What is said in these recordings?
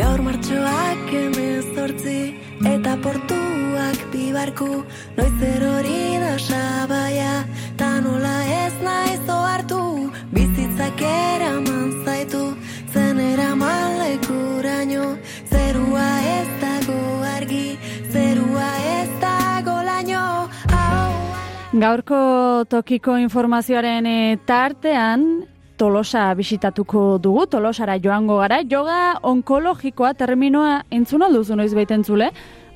Gaur martxoak emezortzi eta portuak bibarku Noiz erori da sabaia, ta nola ez naiz ohartu. Bizitzak eraman zaitu, zen eraman lekuraino. Zerua ez dago argi, zerua ez dago laino. Au, Gaurko tokiko informazioaren eh, tartean, Tolosa bisitatuko dugu, Tolosara joango gara, yoga onkologikoa terminoa entzuna duzu noiz baiten zule,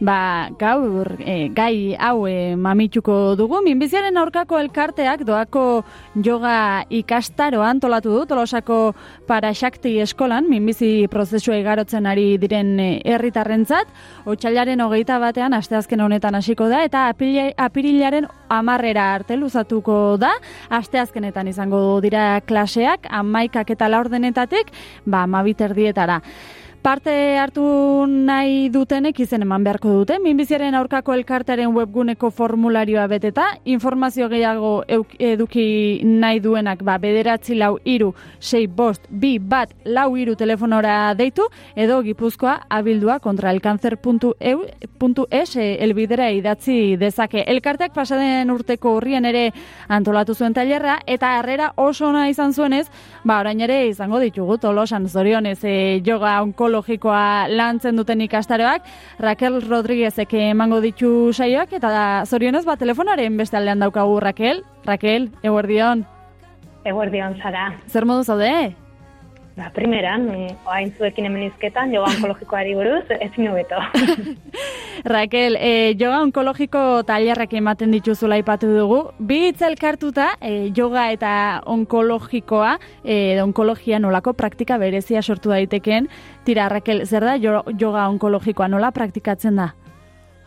ba, gaur e, gai hau e, mamituko dugu. Minbiziaren aurkako elkarteak doako yoga ikastaroan antolatu du, Tolosako Paraxakti eskolan, minbizi prozesua igarotzen ari diren e, herritarrentzat, otxailaren hogeita batean, asteazken honetan hasiko da, eta apirilaren amarrera arte luzatuko da, asteazkenetan izango dira klaseak, amaikak eta laurdenetatik, ba, mabiter dietara. Parte hartu nahi dutenek izen eman beharko dute, minbiziaren aurkako elkartaren webguneko formularioa beteta, informazio gehiago eduki nahi duenak, ba, bederatzi lau iru, sei bost, bi bat lau iru telefonora deitu, edo gipuzkoa abildua kontra elkanzer.es e, elbidera idatzi dezake. Elkarteak pasaden urteko urrien ere antolatu zuen tailerra, eta harrera oso ona izan zuenez, ba, orain ere izango ditugu, tolosan zorionez, e, yoga onkolo onkologikoa lantzen duten ikastaroak, Raquel Rodríguezek emango ditu saioak, eta zorionez bat telefonaren beste aldean daukagu Raquel. Raquel, eguerdion. Eguerdion, zara. Zer modu zaude? Ba, primeran, oain zuekin hemen izketan, joga onkologikoari buruz, ez beto. Raquel, e, yoga onkologiko tailerrak ematen dituzula ipatu dugu. Bi itzelkartuta, e, yoga eta onkologikoa, e, onkologia nolako praktika berezia sortu daiteken. Tira, Raquel, zer da yoga onkologikoa nola praktikatzen da?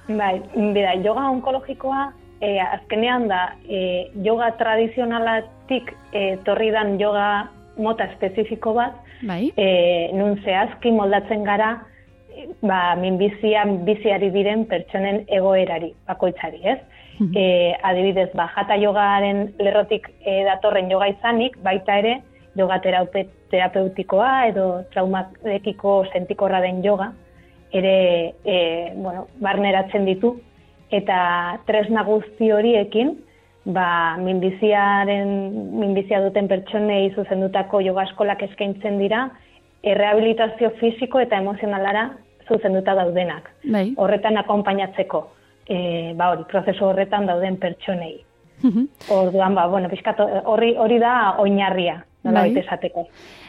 Bai, bida, yoga onkologikoa e, azkenean da e, yoga tradizionalatik e, torridan yoga mota espezifiko bat, bai. e, nun zehazki moldatzen gara, ba, minbizian biziari diren pertsonen egoerari, bakoitzari, ez? E, adibidez, ba, jata jogaren lerrotik e, datorren joga izanik, baita ere, yoga terapeutikoa edo traumakeko sentikorra den yoga, ere, e, bueno, barneratzen ditu, eta tresna guzti horiekin, ba, minbiziaren, minbizia duten pertsonei zuzendutako yoga eskolak eskaintzen dira, errehabilitazio fisiko eta emozionalara zuzenduta daudenak. Bai. Horretan akonpainatzeko, e, ba hori, prozesu horretan dauden pertsonei. Orduan, ba, bueno, hori, hori da oinarria, nola bai. esateko.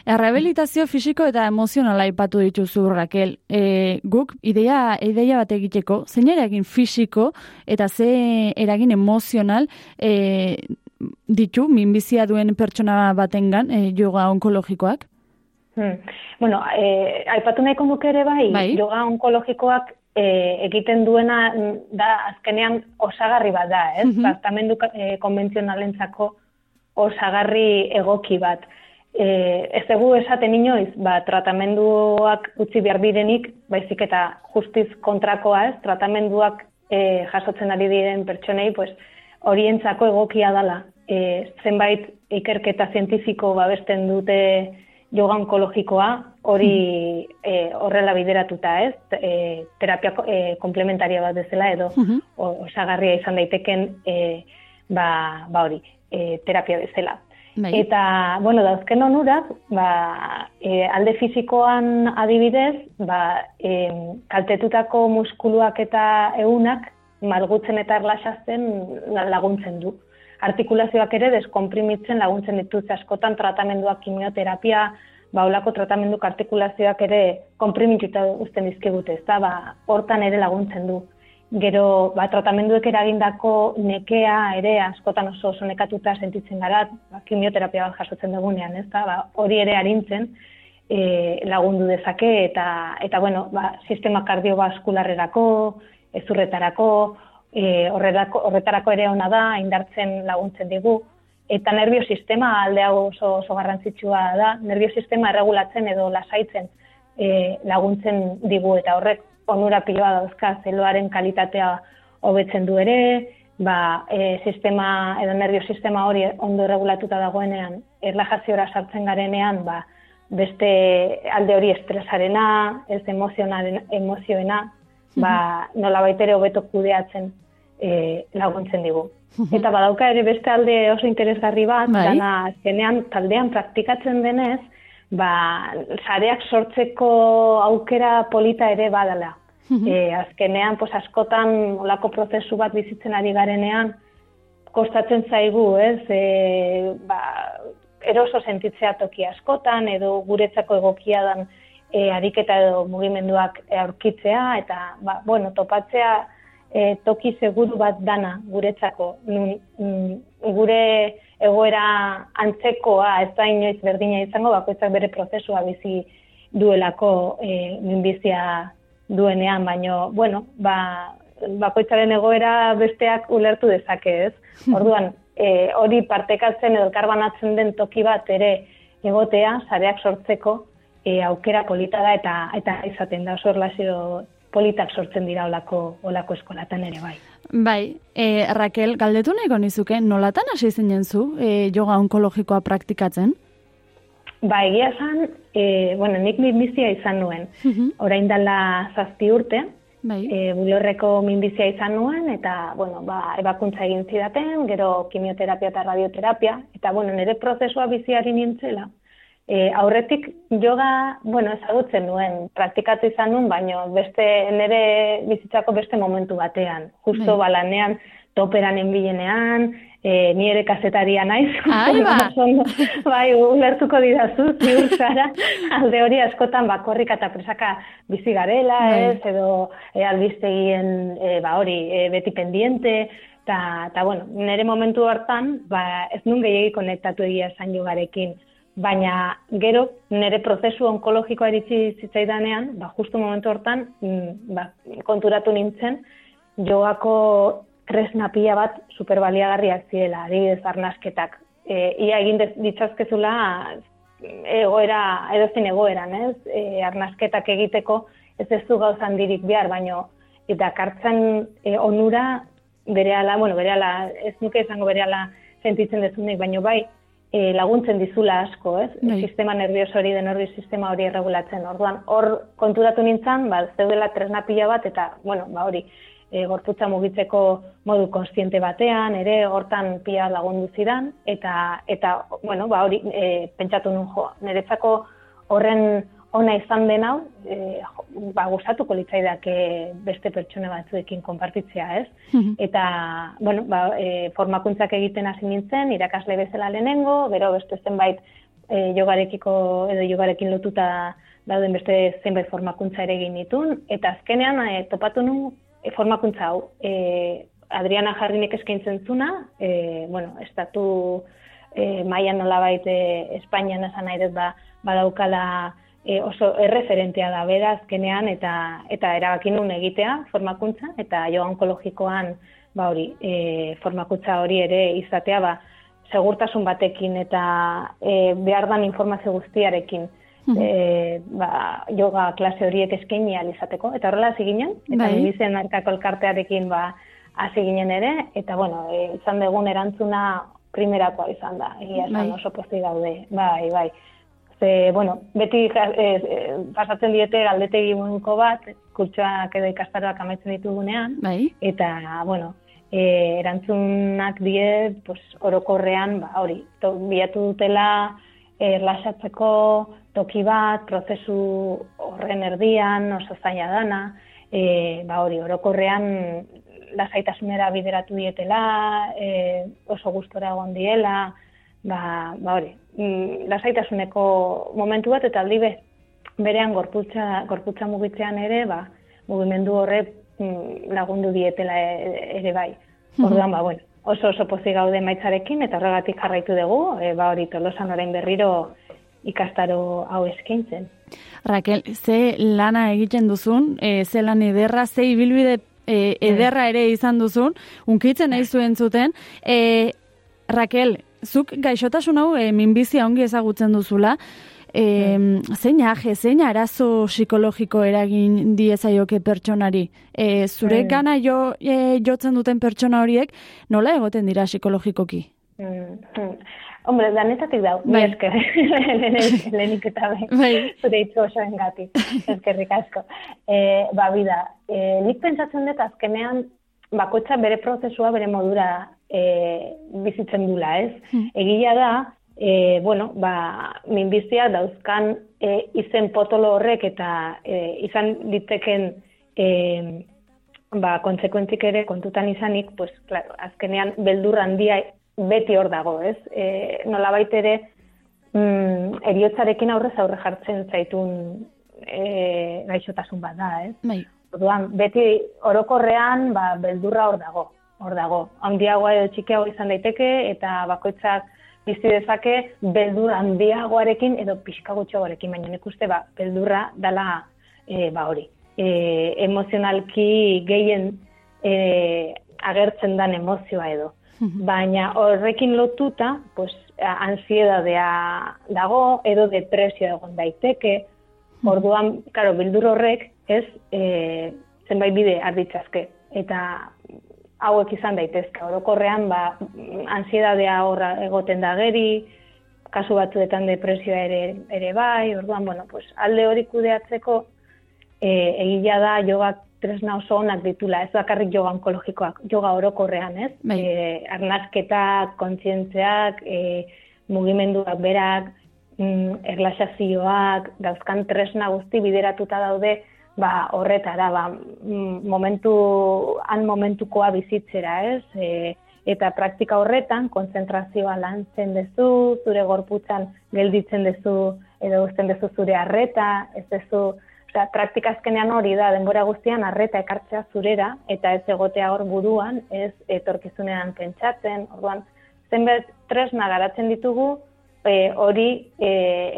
Errehabilitazio fisiko eta emozionala ipatu dituzu, Raquel. E, guk, ideia, ideia bat egiteko, zein eragin fisiko eta ze eragin emozional e, ditu, minbizia duen pertsona batengan, e, yoga onkologikoak? Hmm. Bueno, e, aipatu nahiko nuke ere bai, bai, yoga onkologikoak e, egiten duena da azkenean osagarri bat da, ez? Mm Tratamendu e, konbentzionalentzako osagarri egoki bat. E, ez dugu esaten inoiz, ba, tratamenduak utzi behar direnik, baizik eta justiz kontrakoa ez, tratamenduak e, jasotzen ari diren pertsonei, pues, horientzako egokia dala. E, zenbait ikerketa zientifiko babesten dute yoga onkologikoa, hori e, horrela bideratuta ez, e, terapia e, komplementaria bat dezela edo, osagarria izan daiteken, e, ba, ba hori, e, terapia bezala. Bai. Eta, bueno, dauzken onurak, ba, e, alde fizikoan adibidez, ba, e, kaltetutako muskuluak eta eunak margutzen eta erlaxazten laguntzen du. Artikulazioak ere deskomprimitzen laguntzen dituz askotan tratamenduak kimioterapia, ba, olako tratamendu artikulazioak ere komprimituta uzten dizkigute, ez da, ba, hortan ere laguntzen du gero ba, tratamenduek eragindako nekea ere askotan oso oso nekatuta sentitzen gara, ba, kimioterapia bat jasotzen dugunean, ez da, ba, hori ere arintzen e, lagundu dezake eta, eta bueno, ba, sistema kardiobaskularrerako, ezurretarako, e, horretarako, horretarako ere ona da, indartzen laguntzen digu, eta nervio sistema alde hau oso, oso garrantzitsua da, nervio sistema erregulatzen edo lasaitzen e, laguntzen digu eta horrek onura piloa dauzka zeloaren kalitatea hobetzen du ere, ba, e, sistema edo nervio sistema hori ondo regulatuta dagoenean, erlajaziora sartzen garenean, ba, beste alde hori estresarena, ez emozionaren emozioena, ba, nola baitere hobeto kudeatzen e, laguntzen digu. Eta badauka ere beste alde oso interesgarri bat, bai. dana azkenean taldean praktikatzen denez, ba, zareak sortzeko aukera polita ere badala. e, azkenean, pos, askotan, olako prozesu bat bizitzen ari garenean, kostatzen zaigu, ez, e, ba, eroso sentitzea toki askotan, edo guretzako egokia dan e, ariketa edo mugimenduak aurkitzea, eta, ba, bueno, topatzea e, toki seguru bat dana guretzako, nun, mm, gure egoera antzekoa, ez da inoiz berdina izango, bakoitzak bere prozesua bizi duelako e, minbizia duenean, baino, bueno, ba, bakoitzaren egoera besteak ulertu dezake, ez? Orduan, e, hori partekatzen edo elkarbanatzen den toki bat ere egotea, sareak sortzeko e, aukera polita da eta eta izaten da oso erlazio politak sortzen dira olako, olako eskolatan ere bai. Bai, e, Raquel, galdetu nahiko nizuke, nolatan hasi zinen zu e, yoga onkologikoa praktikatzen? Ba, egia esan, e, bueno, nik bizia izan nuen. Uh Orain dela zazpi urte, Bai. E, bulorreko minbizia izan nuen, eta, bueno, ba, ebakuntza egin zidaten, gero kimioterapia eta radioterapia, eta, bueno, nire prozesua biziari nintzela. E, aurretik yoga, bueno, ezagutzen nuen, praktikatu izan nuen, baino beste, nire bizitzako beste momentu batean. Justo bai. balanean, toperan enbilenean, e, ni ere kazetaria naiz. Ai, ba. bai, ulertuko didazu, ziur zara, alde hori askotan bakorrik eta presaka bizi garela, bai. ez, edo e, albiztegien, e, ba hori, e, beti pendiente, eta, bueno, nire momentu hartan, ba, ez nun gehiagi konektatu egia esan jogarekin, baina gero nire prozesu onkologikoa eritzi zitzaidanean, ba, justu momentu hortan, mm, ba, konturatu nintzen, jogako tresna pila bat superbaliagarriak ziela, adibidez arnasketak. E, ia egin ditzazkezula egoera, edozin egoeran, ez? E, arnasketak egiteko ez ez du gauzan dirik behar, baino eta kartzen e, onura berehala, bueno, berehala, ez nuke izango berehala sentitzen dezunik, baino bai, e, laguntzen dizula asko, ez? Bai. Sistema nervioso hori, den hori sistema hori erregulatzen. Orduan, hor konturatu nintzen, ba, zeudela tresna pila bat, eta, bueno, ba, hori, e, gorputza mugitzeko modu konstiente batean, ere hortan pia lagundu zidan, eta, eta bueno, ba, hori e, pentsatu nun jo, niretzako horren ona izan den hau, e, ba, gustatuko litzaidak beste pertsone batzuekin konpartitzea, ez? Mhm. Eta, bueno, ba, e, formakuntzak egiten hasi nintzen, irakasle bezala lehenengo, gero beste zenbait e, jogarekiko edo jogarekin lotuta dauden beste zenbait formakuntza ere egin ditun, eta azkenean e, topatu nun e, formakuntza hau, e, Adriana Jarrinek eskaintzen zuna, e, bueno, estatu e, maian nola baite Espainian esan nahi dut ba, badaukala e, oso erreferentea da bera azkenean eta eta erabakin nun egitea formakuntza eta jo onkologikoan ba hori e, formakuntza hori ere izatea ba segurtasun batekin eta e, behar dan informazio guztiarekin e, ba, yoga klase horiek eskaini izateko. Eta horrela hasi ginen eta bai. bizen arkako elkartearekin ba hasi ginen ere eta bueno e, izan dugun erantzuna primerakoa izan da. Egia bai. oso pozi daude bai bai Ze, bueno, beti e, pasatzen diete galdetegi munduko bat, kurtsoak edo ikastaroak amaitzen ditugunean, bai. eta, bueno, e, erantzunak die, pues, orokorrean, ba, hori, to, bilatu dutela, erlasatzeko toki bat, prozesu horren erdian, oso zaila dana, e, ba hori, orokorrean lasaitasunera bideratu dietela, e, oso gustora egon diela, ba, ba hori, mm, lasaitasuneko momentu bat, eta aldi be, berean gorputza, gorputza mugitzean ere, ba, mugimendu horre mm, lagundu dietela e, ere bai. Orduan, ba, bueno, oso oso pozik gaude maitzarekin, eta horregatik jarraitu dugu, e, ba hori, tolosan orain berriro, ikastaro hau eskaintzen. Raquel, ze lana egiten duzun, e, ze lan ederra, ze ibilbide e, ederra ere izan duzun, unkitzen nahi zuen zuten. E, Raquel, zuk gaixotasun hau e, minbizia ongi ezagutzen duzula, e, zein aje, zein arazo psikologiko eragin diezaioke pertsonari? E, zure gana jo, e, jotzen duten pertsona horiek, nola egoten dira psikologikoki? Mm, mm. Hombre, danetatik dau, bai. esker, lehenik eta bai, bai. zure itzu oso engati, eskerrik asko. E, ba, bida, e, nik pentsatzen dut azkenean, bakoitza bere prozesua bere modura e, bizitzen dula, ez? Hmm. Egia da, e, bueno, ba, minbizia dauzkan e, izen potolo horrek eta e, izan diteken e, ba, kontsekuentzik ere kontutan izanik, pues, claro, azkenean beldur handia beti hor dago, ez? E, nola ere, mm, eriotzarekin aurrez aurre jartzen zaitun e, gaixotasun bat da, ez? Bai. Orduan, beti orokorrean, ba, beldurra hor dago, hor dago. Handiagoa edo txikiago izan daiteke, eta bakoitzak bizi dezake beldur handiagoarekin edo pixka gutxoarekin, baina nik uste, ba, beldurra dala e, ba hori. E, emozionalki gehien e, agertzen dan emozioa edo. Baina horrekin lotuta, pues, ansiedadea dago, edo depresio egon daiteke, orduan, karo, bildur horrek, ez, e, zenbait bide arditzazke. Eta hauek izan daitezke, orokorrean, ba, ansiedadea horra egoten da geri, kasu batzuetan depresioa ere, ere bai, orduan, bueno, pues, alde hori kudeatzeko, e, egila da jogak tresna oso onak ditula, ez bakarrik yoga onkologikoak, yoga orokorrean, ez? Bai. E, arnazketak, kontzientzeak, e, mugimenduak berak, mm, erlaxazioak, dauzkan tresna guzti bideratuta daude, ba, horretara, ba, mm, momentu, han momentukoa bizitzera, ez? E, eta praktika horretan, konzentrazioa lantzen dezu, zure gorputzan gelditzen dezu, edo uzten dezu zure arreta, ez dezu, Osea, praktika azkenean hori da, denbora guztian arreta ekartzea zurera, eta ez egotea hor buruan, ez etorkizunean pentsatzen, orduan, zenbet tresna garatzen ditugu, e, hori e,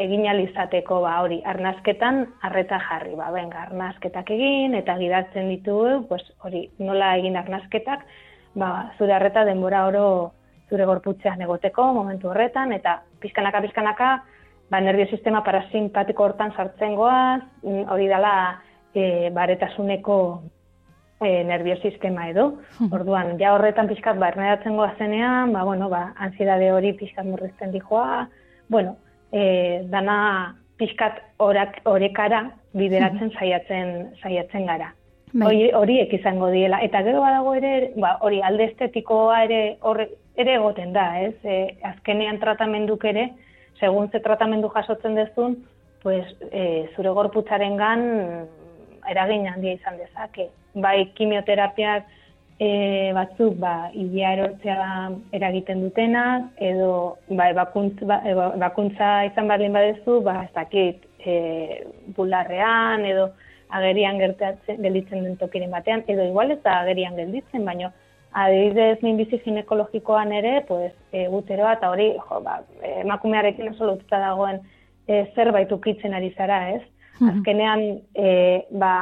egin alizateko, ba, hori, arnazketan arreta jarri, ba, benga, arnazketak egin, eta gidatzen ditugu, pues, hori, nola egin arnazketak, ba, zure arreta denbora oro zure gorputzean egoteko, momentu horretan, eta pizkanaka, pizkanaka, ba, nervio sistema parasimpatiko hortan sartzen goaz, mm, hori dela e, baretasuneko e, nervio sistema edo. Orduan, ja horretan pixkat barneratzen goazenean, ba, bueno, ba, ansiedade hori pixkat murrizten dijoa, bueno, e, dana pixkat orak, orekara bideratzen saiatzen saiatzen gara. Bai. Hori horiek izango diela eta gero badago ere, ba, hori alde estetikoa ere horre, ere egoten da, ez? E, azkenean tratamenduk ere, segun ze tratamendu jasotzen dezun, pues, e, zure gorputzaren gan eragin handia izan dezake. Bai, kimioterapiak e, batzuk, ba, ilea erortzea eragiten dutena, edo bakuntza, ba, e, bakuntza izan bardin badezu, ba, ez dakit, e, bularrean, edo agerian gertatzen gelditzen den tokiren batean, edo igual ez da agerian gelditzen, baino adibidez minbizi ginekologikoan ere, pues, e, guteroa eta hori, jo, ba, emakumearekin oso lotuta dagoen e, zerbait ukitzen ari zara, ez? Azkenean, e, ba,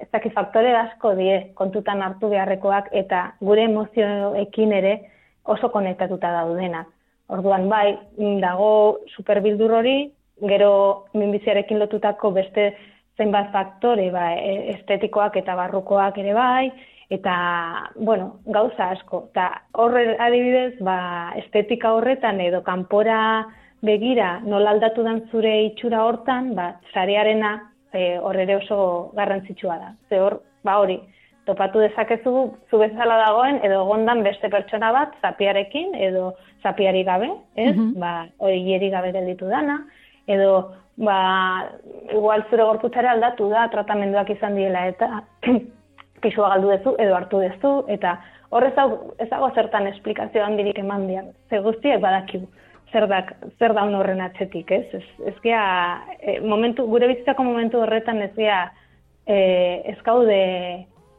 ez dakit faktore asko die kontutan hartu beharrekoak eta gure emozioekin ere oso konektatuta daudena. Orduan, bai, dago superbildur hori, gero minbiziarekin lotutako beste zenbat faktore, ba, e, estetikoak eta barrukoak ere bai, eta, bueno, gauza asko. Eta horre adibidez, ba, estetika horretan edo kanpora begira nola aldatu dan zure itxura hortan, ba, zarearena e, horre oso garrantzitsua da. Ze hor, ba hori, topatu dezakezu zu bezala dagoen edo gondan beste pertsona bat zapiarekin edo zapiari gabe, ez? Mm -hmm. Ba, hori gabe gelditu dana edo ba, igual zure gorputzare aldatu da tratamenduak izan diela eta pisua galdu dezu edo hartu dezu, eta horrez ez dago zertan esplikazio handirik eman dian. Ze guztiek badakigu zer, dak, zer da horren atzetik, ez? Ez, ez gea, e, momentu, gure bizitzako momentu horretan ez gea e, ez gaude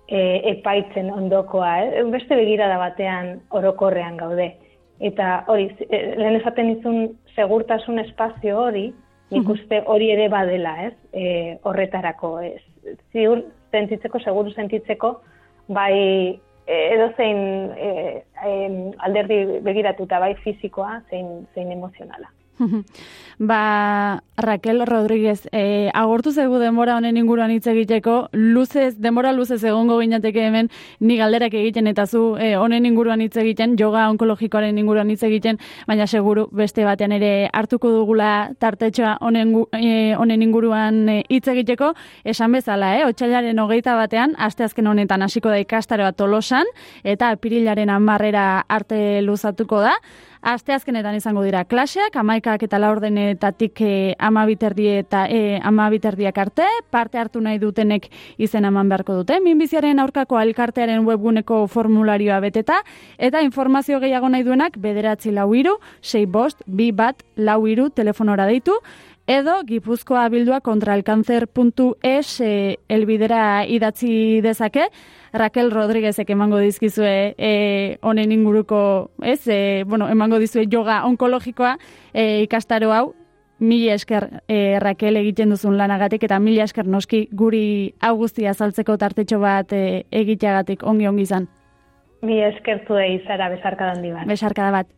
e, epaitzen ondokoa, eh? beste begirada batean orokorrean gaude. Eta hori, e, lehen esaten izun segurtasun espazio hori, nik uste hori ere badela, ez? E, horretarako, ez? Ziur, sentitzeko, seguru sentitzeko, bai edo zein e, alderdi begiratuta, bai fizikoa, zein, zein emozionala. ba, Raquel Rodríguez, e, agortu zegu demora honen inguruan hitz egiteko, luzez, demora luzez egongo ginateke hemen, ni galderak egiten eta zu e, honen inguruan hitz egiten, yoga onkologikoaren inguruan hitz egiten, baina seguru beste batean ere hartuko dugula tartetxoa honen, e, honen inguruan hitz egiteko, esan bezala, eh? otxailaren hogeita batean, asteazken honetan hasiko da ikastaroa tolosan, eta pirilaren amarrera arte luzatuko da, Aste azkenetan izango dira klaseak, amaikak eta laurdenetatik e, amabiterdi eta e, amabiterdiak arte, parte hartu nahi dutenek izen eman beharko dute, minbiziaren aurkako alkartearen webguneko formularioa beteta, eta informazio gehiago nahi duenak bederatzi lau iru, sei bost, bi bat lau iru telefonora deitu, edo gipuzkoa bildua kontraalkanzer.es e, elbidera idatzi dezake, Raquel Rodríguezek emango dizkizue e, honen inguruko, ez, e, bueno, emango dizue yoga onkologikoa e, ikastaro hau, mila esker e, Raquel egiten duzun lanagatik, eta mila esker noski guri augustia saltzeko tartetxo bat e, egiteagatik ongi ongi izan. Mila eskertu egizara besarkadan dibat. Besarkada bat.